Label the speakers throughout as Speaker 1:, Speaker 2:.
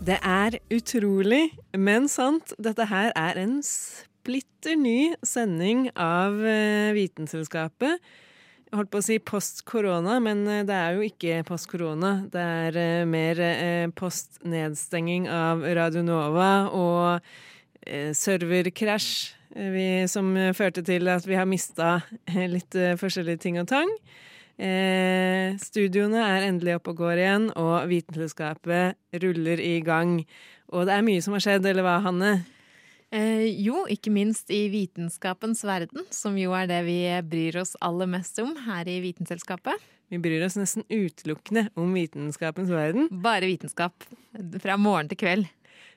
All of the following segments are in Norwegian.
Speaker 1: Det er utrolig, men sant. Dette her er en splitter ny sending av eh, Vitenselskapet. Jeg holdt på å si post korona, men eh, det er jo ikke post korona. Det er eh, mer post nedstenging av Radio Nova og serverkrasj som førte til at vi har mista litt forskjellige ting og tang. Eh, studioene er endelig oppe og går igjen, og Vitenselskapet ruller i gang. Og det er mye som har skjedd, eller hva, Hanne?
Speaker 2: Eh, jo, ikke minst i vitenskapens verden, som jo er det vi bryr oss aller mest om her i Vitenselskapet.
Speaker 1: Vi bryr oss nesten utelukkende om vitenskapens verden.
Speaker 2: Bare vitenskap. Fra morgen til kveld.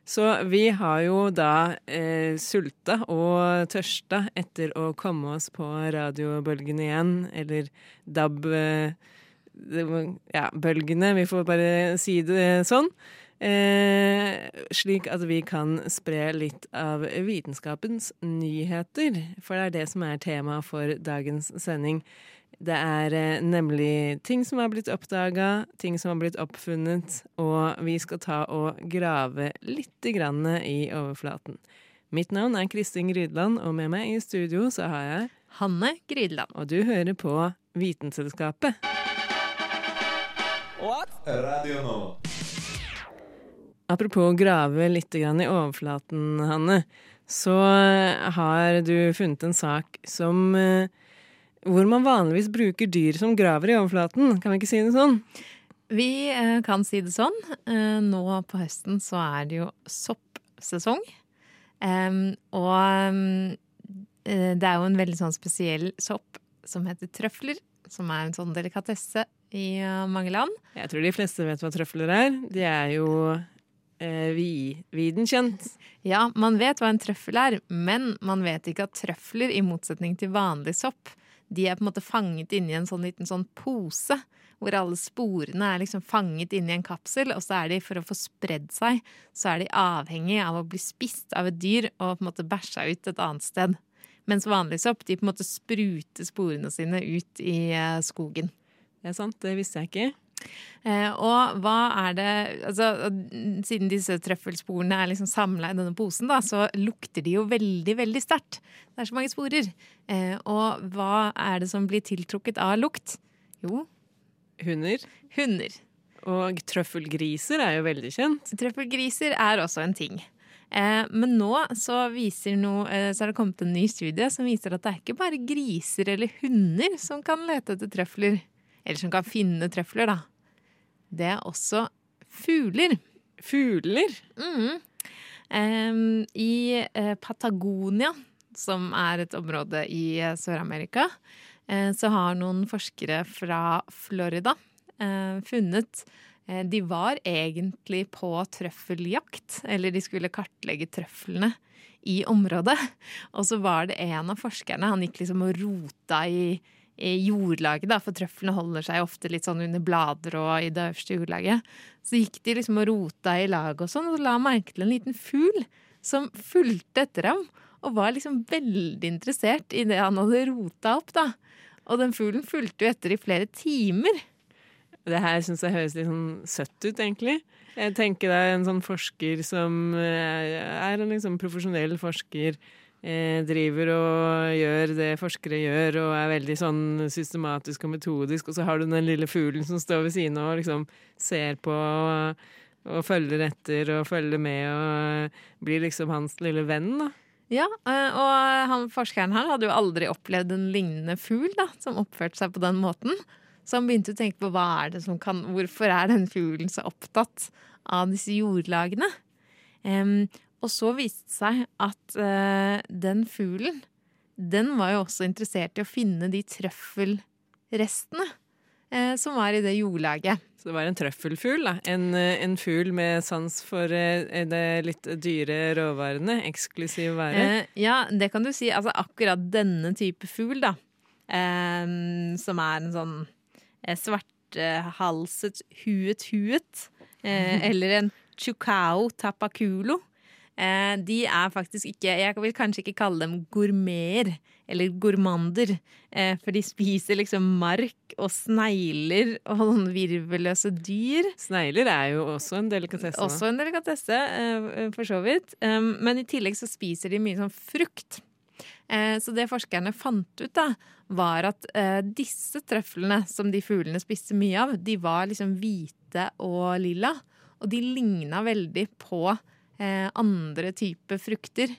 Speaker 1: Så vi har jo da eh, sulta og tørsta etter å komme oss på radiobølgene igjen, eller DAB eh, Ja, bølgene, vi får bare si det sånn. Eh, slik at vi kan spre litt av vitenskapens nyheter. For det er det som er temaet for dagens sending. Det er eh, nemlig ting som har blitt oppdaga, ting som har blitt oppfunnet, og vi skal ta og grave lite grann i overflaten. Mitt navn er Kristin Grydland, og med meg i studio så har jeg
Speaker 2: Hanne Grydeland.
Speaker 1: Og du hører på Vitenselskapet.
Speaker 3: Radio nå.
Speaker 1: Apropos grave litt grann i overflaten, Hanne, så har du funnet en sak som eh, hvor man vanligvis bruker dyr som graver i overflaten. Kan vi ikke si det sånn?
Speaker 2: Vi eh, kan si det sånn. Eh, nå på høsten så er det jo soppsesong. Og eh, det er jo en veldig sånn spesiell sopp som heter trøfler. Som er en sånn delikatesse i mange land.
Speaker 1: Jeg tror de fleste vet hva trøfler er. De er jo vi, viden kjent.
Speaker 2: Ja, man vet hva en trøffel er, men man vet ikke at trøfler, i motsetning til vanlig sopp, de er på en måte fanget inni en sånn liten sånn pose. Hvor alle sporene er liksom fanget inni en kapsel, og så er de, for å få spredd seg, så er de avhengig av å bli spist av et dyr og på en måte bæsja ut et annet sted. Mens vanlig sopp, de på en måte spruter sporene sine ut i eh, skogen.
Speaker 1: Det er sant, det visste jeg ikke.
Speaker 2: Eh, og hva er det altså, Siden disse trøffelsporene er liksom samla i denne posen, da, så lukter de jo veldig, veldig sterkt. Det er så mange sporer. Eh, og hva er det som blir tiltrukket av lukt? Jo,
Speaker 1: Hunder.
Speaker 2: hunder.
Speaker 1: Og trøffelgriser er jo veldig kjent.
Speaker 2: Trøffelgriser er også en ting. Eh, men nå så, viser noe, eh, så har det kommet en ny studie som viser at det er ikke bare griser eller hunder som kan lete etter trøfler. Eller som kan finne trøfler, da. Det er også fugler.
Speaker 1: Fugler.
Speaker 2: Mm. Um, I eh, Patagonia, som er et område i eh, Sør-Amerika, eh, så har noen forskere fra Florida funnet De var egentlig på trøffeljakt, eller de skulle kartlegge trøflene i området. Og så var det en av forskerne, han gikk liksom og rota i jordlaget, da, for trøflene holder seg ofte litt sånn under blader og i det øverste jordlaget. Så gikk de liksom og rota i lag og sånn, og la merke til en liten fugl som fulgte etter ham. Og var liksom veldig interessert i det han hadde rota opp, da. Og den fuglen fulgte jo etter i flere timer.
Speaker 1: Det her syns jeg høres litt sånn søtt ut, egentlig. Jeg tenker er en sånn forsker som eh, er en liksom profesjonell forsker. Eh, driver og gjør det forskere gjør, og er veldig sånn systematisk og metodisk. Og så har du den lille fuglen som står ved siden av og liksom ser på og, og følger etter og følger med og blir liksom hans lille venn, da.
Speaker 2: Ja, eh, og han forskeren her hadde jo aldri opplevd en lignende fugl da, som oppførte seg på den måten. Så han begynte å tenke på hva er det som kan, hvorfor er den fuglen så opptatt av disse jordlagene. Em, og så viste det seg at uh, den fuglen, den var jo også interessert i å finne de trøffelrestene. uh, som var i det jordlaget.
Speaker 1: Så det var en trøffelfugl, da. En, eh, en fugl med sans for uh, det litt dyre råvarene. Eksklusiv vare.
Speaker 2: Eh, ja, det kan du si. Altså akkurat denne type fugl, da. Som er en sånn svarthalset huet-huet. Eller en chucao tapaculo. Eh, de er faktisk ikke Jeg vil kanskje ikke kalle dem gourmeter eller gourmander. Eh, for de spiser liksom mark og snegler og sånne virvelløse dyr.
Speaker 1: Snegler er jo også en delikatesse.
Speaker 2: Også en delikatesse, eh, for så vidt. Men i tillegg så spiser de mye sånn frukt. Eh, Så det forskerne fant ut, da, var at eh, disse trøflene som de fuglene spiste mye av, de var liksom hvite og lilla. Og de ligna veldig på eh, andre typer frukter.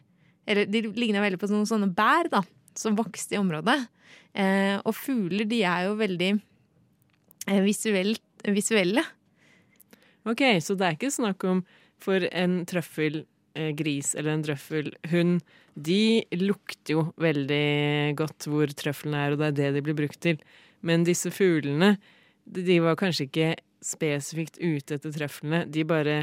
Speaker 2: Eller de ligna veldig på sånne, sånne bær, da, som vokste i området. Eh, og fugler, de er jo veldig eh, visuelt, visuelle.
Speaker 1: Ok, så det er ikke snakk om for en trøffelgris eller en trøffelhund. De lukter jo veldig godt hvor trøflene er, og det er det de blir brukt til. Men disse fuglene, de var kanskje ikke spesifikt ute etter trøflene. De bare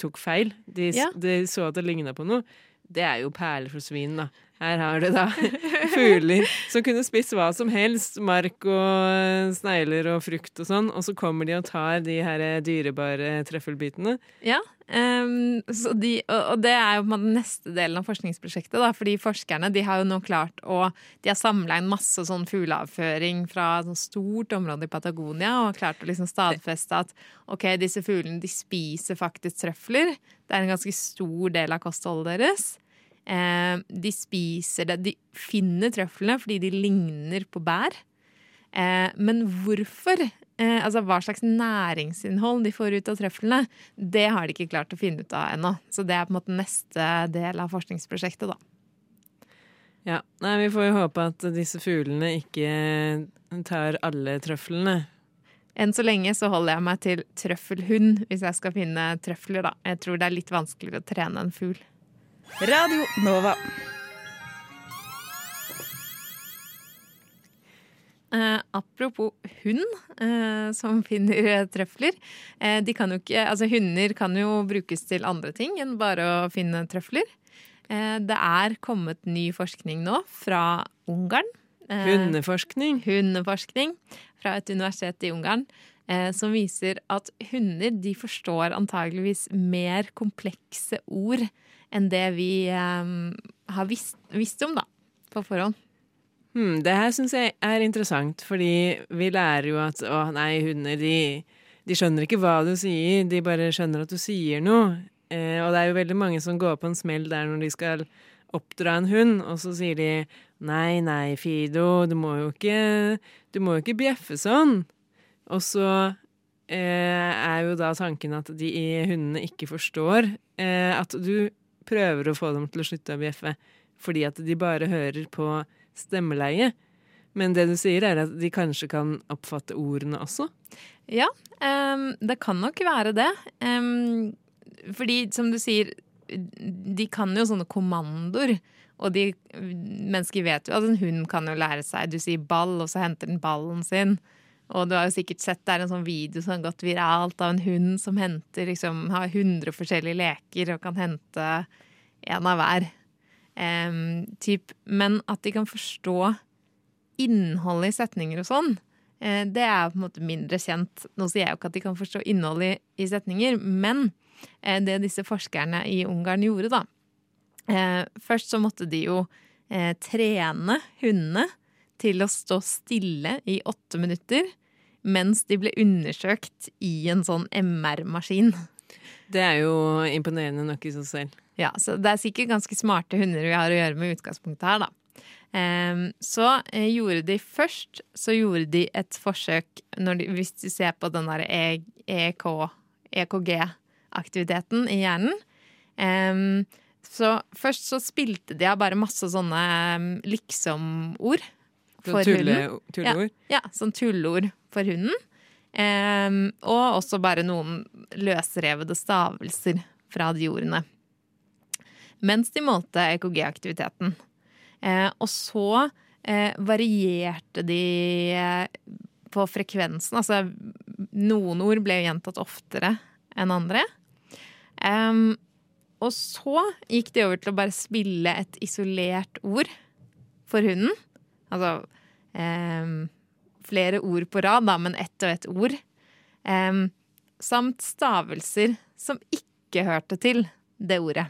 Speaker 1: tok feil. De,
Speaker 2: Ja.
Speaker 1: de så at det ligna på noe. Det er jo perler for svin, da. Her har du da fugler som kunne spist hva som helst. Mark og snegler og frukt og sånn. Og så kommer de og tar de her dyrebare trøffelbitene.
Speaker 2: Ja, um, de, og, det er jo på en måte neste delen av forskningsprosjektet. Da, fordi forskerne de har jo nå klart å De har samla inn masse sånn fugleavføring fra et stort område i Patagonia og har klart å liksom stadfeste at ok, disse fuglene de spiser faktisk trøfler. Det er en ganske stor del av kostholdet deres. Eh, de spiser det, de finner trøflene fordi de ligner på bær. Eh, men hvorfor, eh, altså hva slags næringsinnhold de får ut av trøflene, det har de ikke klart å finne ut av ennå. Så det er på en måte neste del av forskningsprosjektet, da.
Speaker 1: Ja, Nei, vi får jo håpe at disse fuglene ikke tar alle trøflene.
Speaker 2: Enn så lenge så holder jeg meg til trøffelhund hvis jeg skal finne trøfler, da. Jeg tror det er litt vanskeligere å trene en fugl.
Speaker 4: Radio Nova.
Speaker 2: Eh, apropos hund eh, som finner eh, trøfler. Eh, de kan jo ikke, altså hunder kan jo brukes til andre ting enn bare å finne trøfler. Eh, det er kommet ny forskning nå fra Ungarn. Eh,
Speaker 1: Hundeforskning.
Speaker 2: hundeforskning fra et universitet i Ungarn eh, som viser at hunder de forstår antageligvis mer komplekse ord enn det vi um, har visst, visst om da, på forhånd.
Speaker 1: Hmm, det her syns jeg er interessant, fordi vi lærer jo at å nei, hunder de, de skjønner ikke hva du sier, de bare skjønner at du sier noe. Eh, og det er jo veldig mange som går på en smell der når de skal oppdra en hund, og så sier de nei, nei, Fido, du må jo ikke, du må jo ikke bjeffe sånn. Og så eh, er jo da tanken at de hundene ikke forstår eh, at du prøver å få dem til å slutte å bjeffe, fordi at de bare hører på stemmeleie. Men det du sier, er at de kanskje kan oppfatte ordene også?
Speaker 2: Ja, um, det kan nok være det. Um, fordi, som du sier, de kan jo sånne kommandoer. Og de, mennesker vet jo at en hund kan jo lære seg Du sier ball, og så henter den ballen sin. Og du har jo sikkert sett det er en sånn video som har gått viralt av en hund som henter liksom, har 100 forskjellige leker og kan hente en av hver. Um, typ. Men at de kan forstå innholdet i setninger og sånn, uh, det er på en måte mindre kjent. Nå sier jeg jo ikke at de kan forstå innholdet i, i setninger, men uh, det disse forskerne i Ungarn gjorde, da uh, Først så måtte de jo trene hundene til å stå stille i åtte minutter mens de ble undersøkt i en sånn MR-maskin.
Speaker 1: Det er jo imponerende nok i seg selv.
Speaker 2: Ja, så det er sikkert ganske smarte hunder vi har å gjøre med utgangspunktet her, da. Ehm, så eh, gjorde de først Så gjorde de et forsøk når de, Hvis du ser på den der E- EK, EKG-aktiviteten i hjernen. Ehm, så først så spilte de av bare masse sånne um, liksom-ord for
Speaker 1: tulle,
Speaker 2: hunden.
Speaker 1: tulleord.
Speaker 2: Ja, sånn tulleord for hunden. Um, og også bare noen løsrevede stavelser fra de ordene. Mens de målte EKG-aktiviteten. Uh, og så uh, varierte de eh, på frekvensen. Altså noen ord ble gjentatt oftere enn andre. Um, og så gikk de over til å bare spille et isolert ord for hunden. Altså em, flere ord på rad, da, men ett og ett ord. Em, samt stavelser som ikke hørte til det ordet.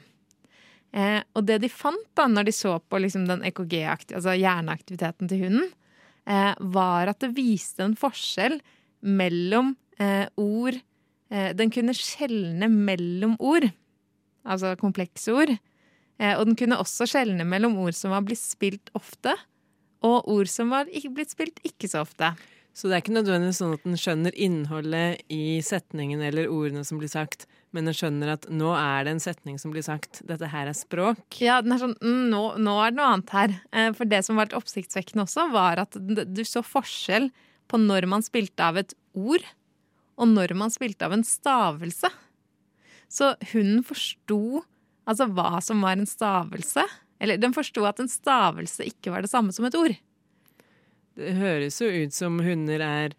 Speaker 2: Eh, og det de fant da når de så på liksom den EKG, altså hjerneaktiviteten til hunden, eh, var at det viste en forskjell mellom eh, ord eh, Den kunne skjelne mellom ord, altså komplekse ord. Eh, og den kunne også skjelne mellom ord som var blitt spilt ofte, og ord som har blitt spilt ikke så ofte.
Speaker 1: Så det er ikke nødvendigvis sånn at den skjønner innholdet i setningen eller ordene som blir sagt, men den skjønner at nå er det en setning som blir sagt. Dette her er språk.
Speaker 2: Ja, den er sånn mm, nå, nå er det noe annet her. Eh, For det som var litt oppsiktsvekkende også, var at du så forskjell på når man spilte av et ord, og når man spilte av en stavelse. Så hunden forsto altså hva som var en stavelse. Eller den forsto at en stavelse ikke var det samme som et ord.
Speaker 1: Det høres jo ut som hunder er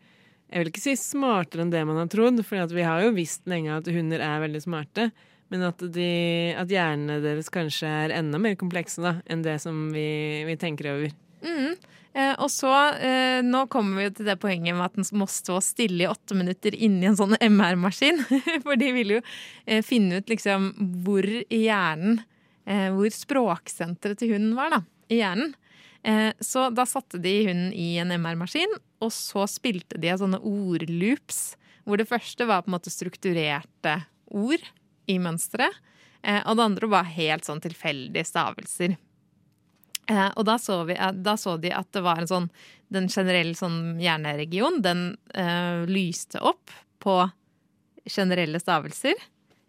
Speaker 1: Jeg vil ikke si smartere enn det man har trodd, for vi har jo visst lenge at hunder er veldig smarte. Men at, de, at hjernene deres kanskje er enda mer komplekse da, enn det som vi, vi tenker over.
Speaker 2: Mm. Eh, og så, eh, nå kommer vi jo til det poenget med at den må stå stille i åtte minutter inni en sånn MR-maskin. For de vil jo eh, finne ut liksom hvor i hjernen Hvor språksenteret til hunden var, da. I hjernen. Eh, så da satte de hunden i en MR-maskin, og så spilte de av sånne ordloops. Hvor det første var på en måte strukturerte ord i mønsteret. Eh, og det andre var helt sånn tilfeldige stavelser. Eh, og da så, vi, eh, da så de at det var en sånn Den generelle sånn hjerneregion, den eh, lyste opp på generelle stavelser.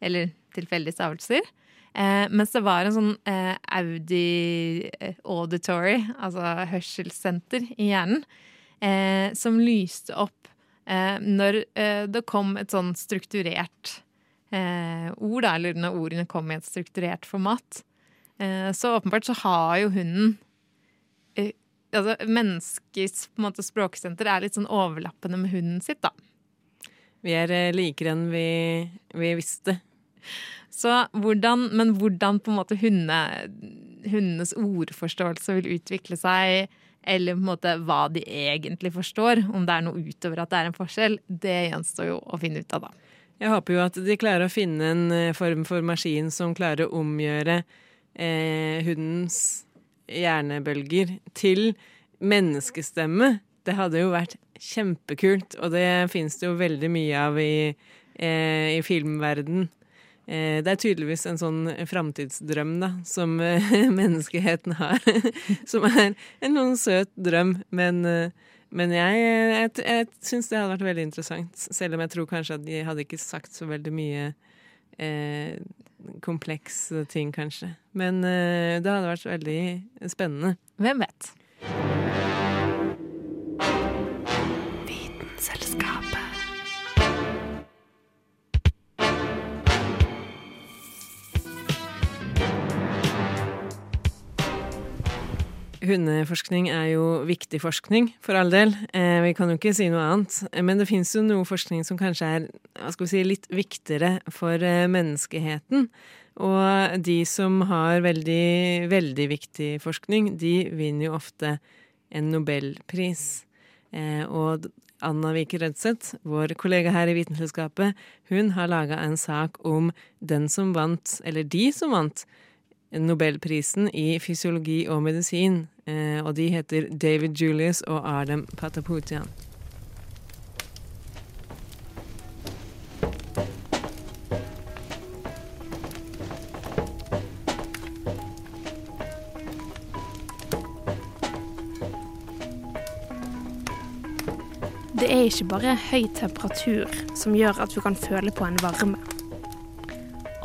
Speaker 2: Eller tilfeldige stavelser. Eh, mens det var en sånn eh, audi eh, auditory, altså hørselssenter i hjernen, eh, som lyste opp eh, når eh, det kom et sånn strukturert ord, da, eller når ordene kom i et strukturert format. Så åpenbart så har jo hunden Altså menneskets på en måte, språksenter er litt sånn overlappende med hunden sitt, da.
Speaker 1: Vi er likere enn vi, vi visste.
Speaker 2: Så hvordan, men hvordan på en måte hunde, hundenes ordforståelse vil utvikle seg, eller på en måte hva de egentlig forstår, om det er noe utover at det er en forskjell, det gjenstår jo å finne ut av, da.
Speaker 1: Jeg håper jo at de klarer å finne en eh, form for maskin som klarer å omgjøre eh, hundens hjernebølger til menneskestemme. Det hadde jo vært kjempekult, og det finnes det jo veldig mye av i, eh, i filmverden. Eh, det er tydeligvis en sånn framtidsdrøm da, som eh, menneskeheten har. som er en noen søt drøm, men, eh, men jeg, jeg, jeg syns det hadde vært veldig interessant. Selv om jeg tror kanskje at de hadde ikke sagt så veldig mye eh, komplekse ting, kanskje. Men eh, det hadde vært veldig spennende.
Speaker 2: Hvem vet?
Speaker 1: Hundeforskning er jo viktig forskning, for all del. Eh, vi kan jo ikke si noe annet. Eh, Men det fins jo noe forskning som kanskje er hva skal vi si, litt viktigere for eh, menneskeheten. Og de som har veldig, veldig viktig forskning, de vinner jo ofte en nobelpris. Eh, og Anna Vike Rødseth, vår kollega her i Vitenselskapet, hun har laga en sak om den som vant, eller de som vant, Nobelprisen i fysiologi og medisin. Eh, og de heter David Julius og Ardem Pataputian.
Speaker 4: Det er ikke bare høy temperatur som gjør at du kan føle på en varme.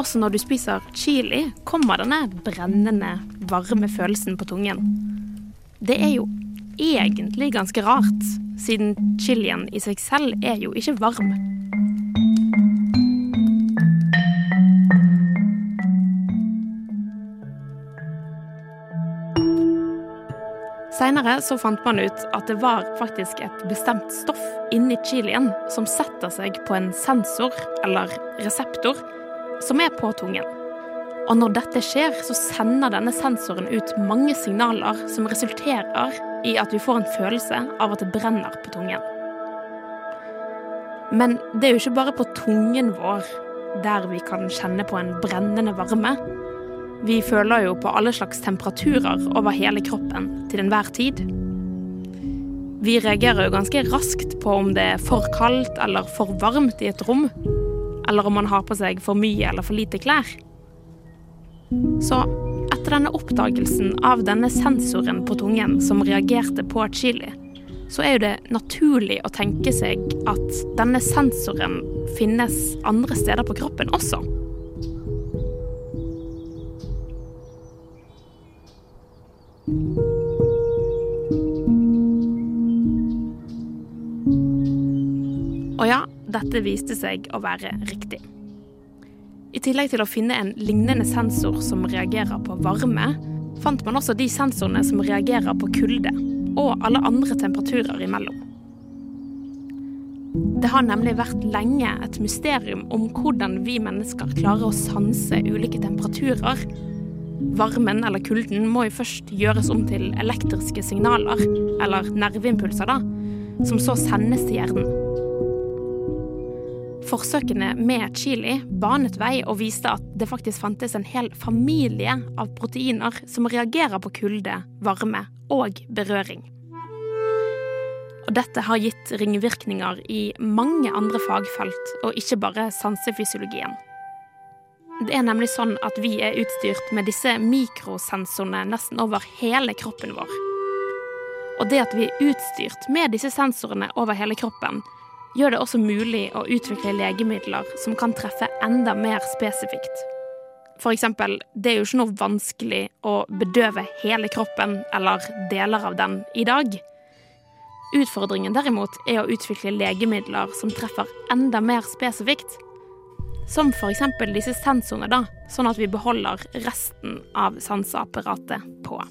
Speaker 4: Også når du spiser chili, kommer denne brennende, varme følelsen på tungen. Det er jo egentlig ganske rart, siden chilien i seg selv er jo ikke varm. Seinere så fant man ut at det var faktisk et bestemt stoff inni chilien som setter seg på en sensor, eller reseptor, som er på tungen. Og når dette skjer, så sender denne sensoren ut mange signaler som resulterer i at vi får en følelse av at det brenner på tungen. Men det er jo ikke bare på tungen vår der vi kan kjenne på en brennende varme. Vi føler jo på alle slags temperaturer over hele kroppen til enhver tid. Vi reagerer jo ganske raskt på om det er for kaldt eller for varmt i et rom, eller om man har på seg for mye eller for lite klær. Så etter denne oppdagelsen av denne sensoren på tungen som reagerte på chili, så er jo det naturlig å tenke seg at denne sensoren finnes andre steder på kroppen også. Og ja, dette viste seg å være riktig. I tillegg til å finne en lignende sensor som reagerer på varme, fant man også de sensorene som reagerer på kulde, og alle andre temperaturer imellom. Det har nemlig vært lenge et mysterium om hvordan vi mennesker klarer å sanse ulike temperaturer. Varmen eller kulden må jo først gjøres om til elektriske signaler, eller nerveimpulser, da, som så sendes til hjernen. Forsøkene med chili banet vei og viste at det faktisk fantes en hel familie av proteiner som reagerer på kulde, varme og berøring. Og dette har gitt ringvirkninger i mange andre fagfelt, og ikke bare sansefysiologien. Det er nemlig sånn at vi er utstyrt med disse mikrosensorene nesten over hele kroppen vår. Og det at vi er utstyrt med disse sensorene over hele kroppen, gjør det også mulig å utvikle legemidler som kan treffe enda mer spesifikt. For eksempel, det er jo ikke noe vanskelig å bedøve hele kroppen eller deler av den i dag. Utfordringen derimot er å utvikle legemidler som treffer enda mer spesifikt. Som f.eks. disse sensorene, da, sånn at vi beholder resten av sanseapparatet på.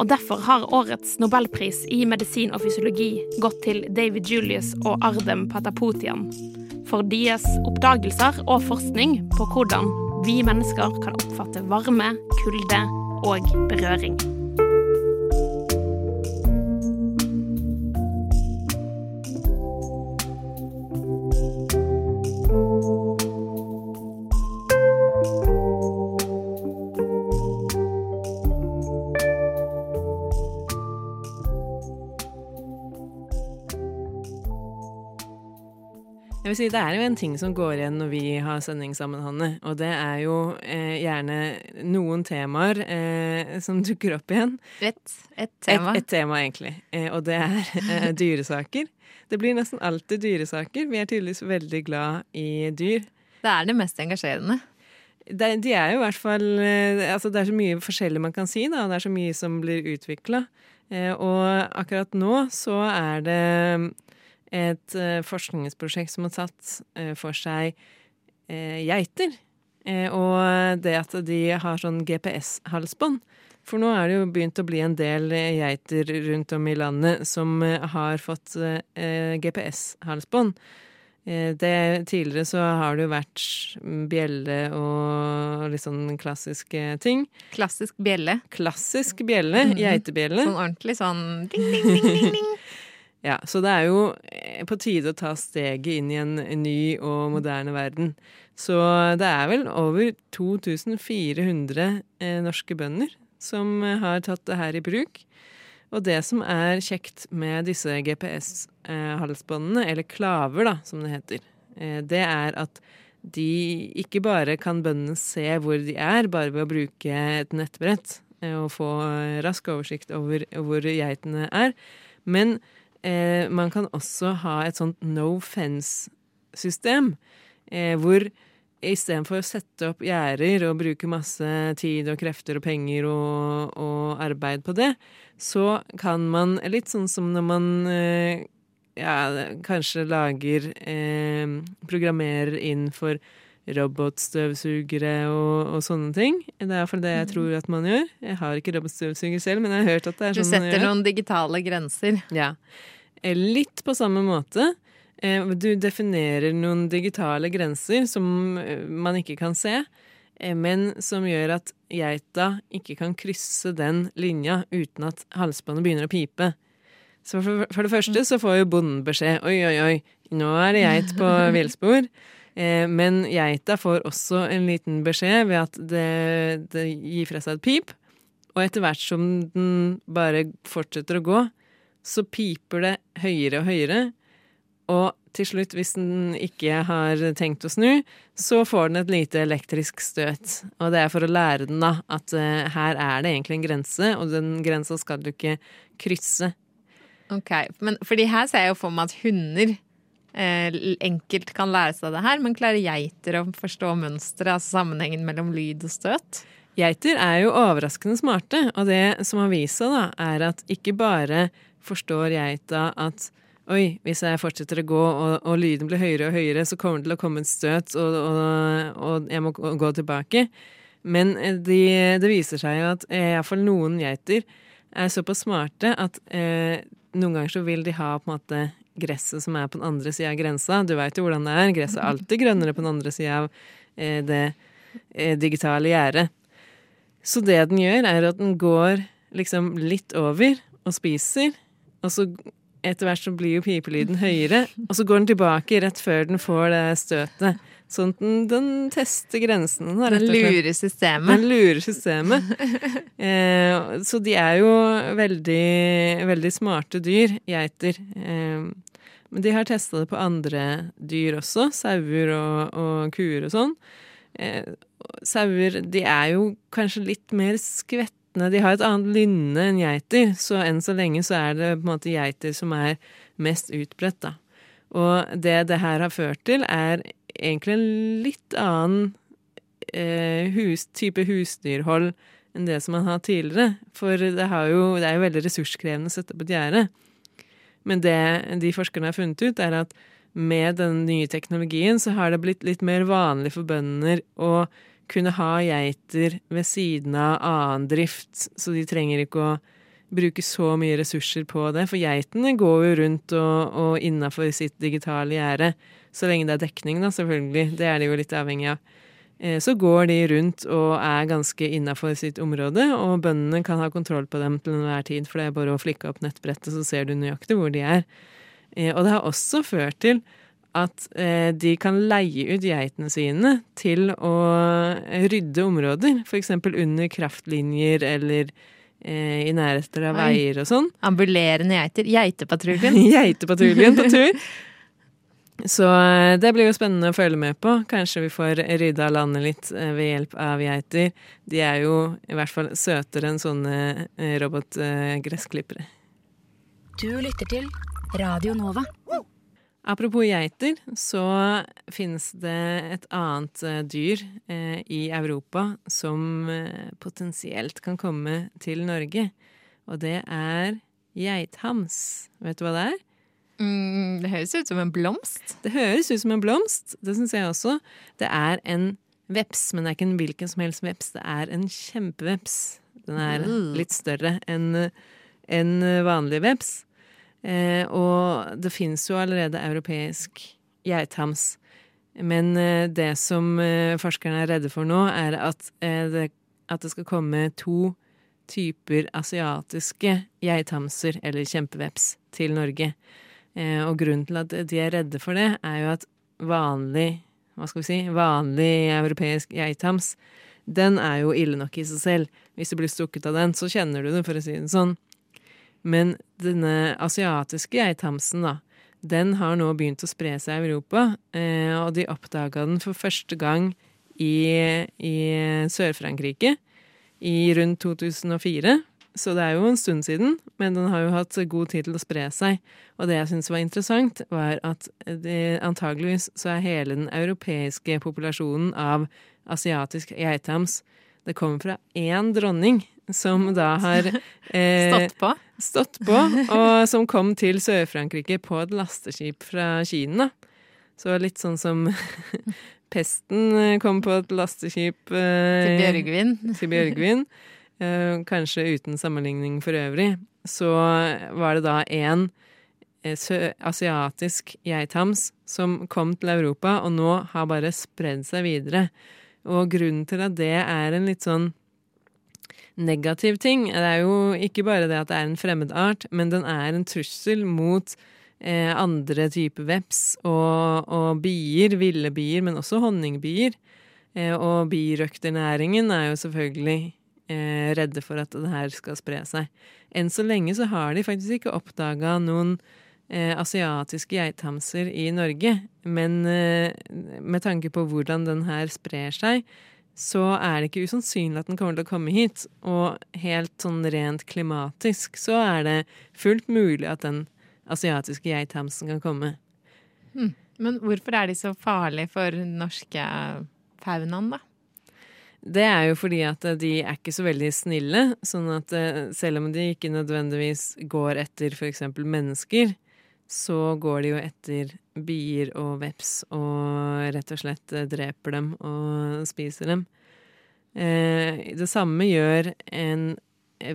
Speaker 4: Og Derfor har årets nobelpris i medisin og fysiologi gått til David Julius og Ardem Patapotian for deres oppdagelser og forskning på hvordan vi mennesker kan oppfatte varme, kulde og berøring.
Speaker 1: Jeg vil si Det er jo en ting som går igjen når vi har sending sammen, Hanne. Og det er jo eh, gjerne noen temaer eh, som dukker opp igjen.
Speaker 2: Et, et tema.
Speaker 1: Et, et tema, egentlig. Eh, og det er eh, dyresaker. Det blir nesten alltid dyresaker. Vi er tydeligvis veldig glad i dyr.
Speaker 2: Det er det mest engasjerende.
Speaker 1: Det, de er jo i hvert fall eh, Altså, det er så mye forskjellig man kan si, da. Og det er så mye som blir utvikla. Eh, og akkurat nå så er det et uh, forskningsprosjekt som har tatt uh, for seg uh, geiter. og det at de har sånn GPS-halsbånd. For nå er det jo begynt å bli en del geiter rundt om i landet som har fått GPS-halsbånd. tidligere så har det jo vært bjelle og litt sånn klassiske ting.
Speaker 2: Klassisk bjelle.
Speaker 1: Klassisk bjelle. Mm -hmm. Geitebjelle.
Speaker 2: Sånn ordentlig sånn ding, ding, ding, ding, ding.
Speaker 1: Ja, så det er jo eh, på tide å ta steget inn i en ny og moderne verden. Så det er vel over 2400 eh, norske bønder som har tatt det her i bruk. Og det som er kjekt med disse GPS-halsbåndene, eller klaver da, som det heter, eh, det er at de ikke bare kan bøndene se hvor de er, bare ved å bruke et nettbrett og få rask oversikt over hvor geitene er, men eh, man kan også ha et sånt no fence-system, eh, hvor istedenfor å sette opp gjerder og bruke masse tid og krefter og penger og, og, arbeid på det, så kan man, litt sånn som når man eh, ja, kanskje lager eh, Programmerer inn for robotstøvsugere og, og sånne ting. Det er iallfall det jeg tror at man gjør. Jeg har ikke robotstøvsuger selv, men jeg har hørt at det er sånn man gjør.
Speaker 2: Du setter noen digitale grenser.
Speaker 1: Ja. Eh, Litt på samme måte. Eh, Du definerer noen digitale grenser som eh, man ikke kan se, men som gjør at geita ikke kan krysse den linja uten at halsbåndet begynner å pipe. Så for, for det første så får jo bonden beskjed oi, oi, oi, nå er det geit på villspor. Eh, men geita får også en liten beskjed ved at det, det gir fra seg et pip. Og etter hvert som den bare fortsetter å gå, så piper det høyere og høyere. Og til slutt, hvis den ikke har tenkt å snu, så får den et lite elektrisk støt. Og det er for å lære den da at eh, her er det egentlig en grense, og den grensa skal du ikke krysse.
Speaker 2: Ok, men fordi her ser jeg jo for meg at hunder enkelt kan lære seg det her, men klarer geiter å forstå mønsteret, altså sammenhengen mellom lyd og støt?
Speaker 1: Geiter er jo overraskende smarte, og det som har vist seg, da, er at ikke bare forstår geita at Oi, hvis jeg fortsetter å gå og, og lyden blir høyere og høyere, så kommer det til å komme et støt, og, og, og jeg må gå- gå tilbake. Men eh, de, det viser seg jo at eh, iallfall noen geiter er såpass smarte at eh, noen ganger så vil de ha på en måte gresset som er på den andre sida av grensa. Du veit jo hvordan det er. Gresset er alltid grønnere på den andre sida av eh, det eh, digitale gjerdet. Så det den gjør, er at den går liksom litt over og spiser, og så etter hvert så blir jo pipelyden høyere, og så går den tilbake rett før den får det støtet. Sånn at den, den tester grensene.
Speaker 2: Den lurer systemet.
Speaker 1: Den lurer systemet. Eh, så de er jo veldig, veldig smarte dyr, geiter. Eh, men de har testa det på andre dyr også, sauer og, og kuer og sånn. Eh, sauer de er jo kanskje litt mer skvettende. De har et annet lynne enn geiter, så enn så lenge så er det på en måte geiter som er mest utbredt, da. Og det det her har ført til, er egentlig en litt annen eh, hus, type husdyrhold enn det som man har tidligere. For det, jo, det er jo veldig ressurskrevende å sette på et gjerde. Men det de forskerne har funnet ut, er at med den nye teknologien så har det blitt litt mer vanlig for bønder å kunne ha geiter ved siden av annen drift, så de trenger ikke å bruke så mye ressurser på det. For geitene går jo rundt og, og innafor sitt digitale gjerde, så lenge det er dekning, da, selvfølgelig. Det er de jo litt avhengig av. Eh, Så går de rundt og er ganske innafor sitt område, og bøndene kan ha kontroll på dem til enhver tid, for det er bare å flikke opp nettbrettet, så ser du nøyaktig hvor de er. Eh, Og det har også ført til at eh, de kan leie ut geitene sine til å rydde områder, f.eks. under kraftlinjer eller i nærheter av veier og sånn.
Speaker 2: Ambulerende geiter. Geitepatruljen.
Speaker 1: Geitepatruljen på tur. Så eh, det blir jo spennende å følge med på. Kanskje vi får rydda landet litt eh, ved hjelp av geiter. De er jo i hvert fall søtere enn sånne eh, robotgressklippere.
Speaker 3: Du lytter til Radio Nova.
Speaker 1: Apropos geiter, så finnes det et annet dyr i Europa som potensielt kan komme til Norge. Og det er geithams. Vet du hva det er?
Speaker 2: Mm, det høres ut som en blomst.
Speaker 1: Det høres ut som en blomst, det syns jeg også. Det er en veps, men det er ikke en hvilken som helst veps. Det er en kjempeveps. Den er
Speaker 2: Mm.
Speaker 1: litt større enn en vanlig veps. Eh, og det fins jo allerede europeisk geithams. Men eh, det som eh, forskerne er redde for nå, er at, eh, det, at det skal komme to typer asiatiske geithamser, eller kjempeveps, til Norge. Eh, og grunnen til at de er redde for det, er jo at vanlig hva skal vi si, vanlig europeisk geithams, den er jo ille nok i seg selv. Hvis du blir stukket av den, så kjenner du det, for å si det sånn. Men denne asiatiske geithamsen, da, den har nå begynt å spre seg i Europa, eh, og de oppdaga den for første gang i, i Sør-Frankrike i rundt 2004. Så det er jo en stund siden, men den har jo hatt god tid til å spre seg. Og det jeg syntes var interessant, var at det, antageligvis så er hele den europeiske populasjonen av asiatisk geithams Det kommer fra én dronning som da har eh,
Speaker 2: Stått på.
Speaker 1: stått på, og som kom til Sør-Frankrike på et lasteskip fra Kina. Så litt sånn som pesten kom på et lasteskip eh,
Speaker 2: Til Bjørgvin.
Speaker 1: til Bjørgvin, kanskje uten sammenligning for øvrig, så var det da en eh, asiatisk geithams som kom til Europa, og nå har bare spredd seg videre. Og grunnen til at det er en litt sånn negativ ting, det er jo ikke bare det at det er en fremmed art, men den er en trussel mot eh, andre typer veps og, og bier, ville bier, men også honningbier. Eh, og birøkternæringen er jo selvfølgelig eh, redde for at det her skal spre seg. Enn så lenge så har de faktisk ikke oppdaga noen eh, asiatiske geithamser i Norge. Men eh, med tanke på hvordan den her sprer seg, så er det ikke usannsynlig at den kommer til å komme hit. Og helt sånn rent klimatisk så er det fullt mulig at den asiatiske geithamsen kan komme.
Speaker 2: Men hvorfor er de så farlige for den norske faunaen, da?
Speaker 1: Det er jo fordi at de er ikke så veldig snille, sånn at eh, selv om de ikke nødvendigvis går etter f.eks. mennesker, så går de jo etter bier og veps og rett og slett eh, dreper dem og spiser dem. Eh, det samme gjør en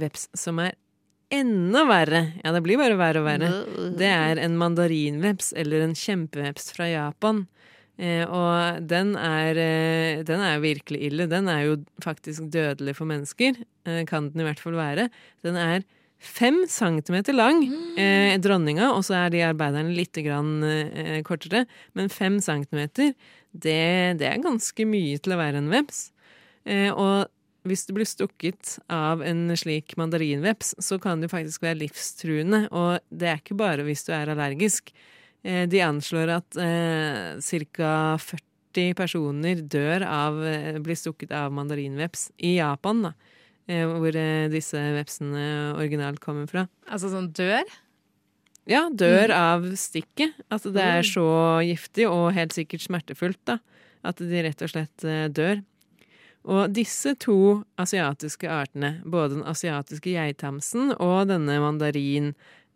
Speaker 1: veps som er enda verre. Ja, det blir bare verre og verre. Det er en mandarinveps eller en kjempeveps fra Japan. Eh, og den er, eh, den er virkelig ille. Den er jo faktisk dødelig for mennesker. Eh, kan den i hvert fall være. Den er fem centimeter lang, eh, dronninga, og så er de arbeiderne litt grann, eh, kortere. Men fem centimeter, det, det er ganske mye til å være en veps. Eh, og hvis du blir stukket av en slik mandarinveps, så kan det faktisk være livstruende. Og det er ikke bare hvis du er allergisk. Eh, de anslår at eh, ca. 40 personer dør av, eh, blir stukket av mandarinveps i Japan, da. Hvor disse vepsene originalt kommer fra.
Speaker 2: Altså sånn dør?
Speaker 1: Ja, dør av stikket. At det er så giftig og helt sikkert smertefullt, da. At de rett og slett dør. Og disse to asiatiske artene, både den asiatiske geithamsen og denne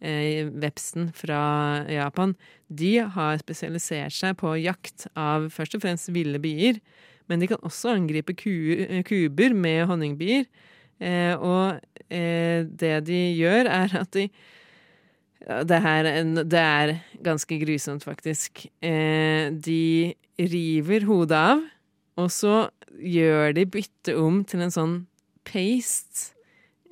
Speaker 1: mandarinvepsen fra Japan, de har spesialisert seg på jakt av først og fremst ville bier. Men de kan også angripe ku, kuber med honningbier. Eh, og eh, det de gjør, er at de det, her, det er ganske grusomt, faktisk. Eh, de river hodet av, og så gjør de byttet om til en sånn paste.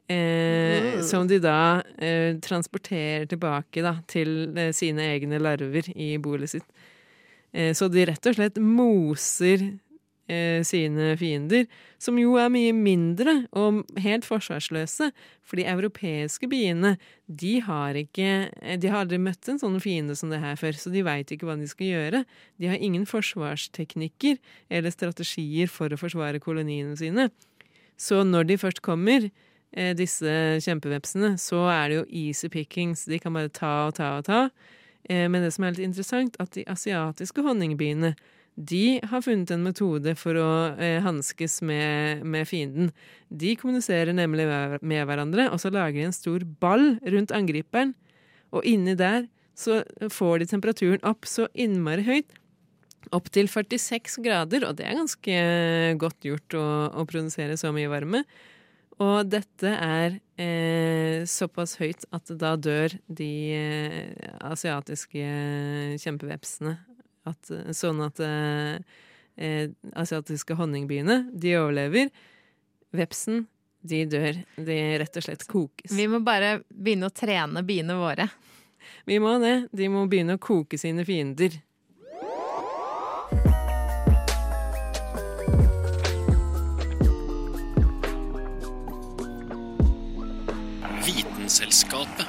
Speaker 1: Eh, som de da eh, transporterer tilbake da, til eh, sine egne larver i bolet sitt. Eh, så de rett og slett moser eh, sine fiender, som jo er mye mindre og helt forsvarsløse. For de europeiske biene, de har ikke De har aldri møtt en sånn fiende som det her før, så de veit ikke hva de skal gjøre. De har ingen forsvarsteknikker eller strategier for å forsvare koloniene sine. Så når de først kommer, disse kjempevepsene, så er det jo easy pickings. De kan bare ta og ta og ta. Eh, men det som er litt interessant, at de asiatiske honningbiene de har funnet en metode for å eh, hanskes med, med fienden. De kommuniserer nemlig med hverandre, og så lager de en stor ball rundt angriperen. Og inni der så får de temperaturen opp så innmari høyt. Opp til 46 grader, og det er ganske godt gjort å, å produsere så mye varme. Og dette er eh, såpass høyt at da dør de eh, asiatiske kjempevepsene. At, sånn at eh, eh, asiatiske honningbiene, de overlever. Vepsen, de dør. De rett og slett kokes.
Speaker 2: Vi må bare begynne å trene biene våre.
Speaker 1: Vi må det. De må begynne å koke sine fiender.
Speaker 5: Vitenselskapet.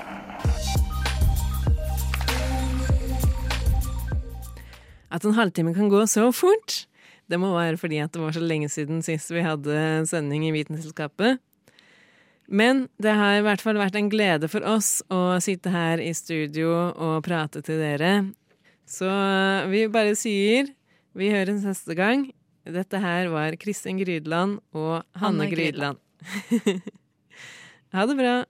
Speaker 1: At en halvtime kan gå så fort, det må være fordi at det var så lenge siden sist vi hadde sending i Vitenselskapet. Men det har i hvert fall vært en glede for oss å sitte her i studio og prate til dere. Så vi bare sier vi høres neste gang. Dette her var Kristin Grydland og Hanne
Speaker 2: Hanne Grydland.
Speaker 1: Grydland. ha det bra.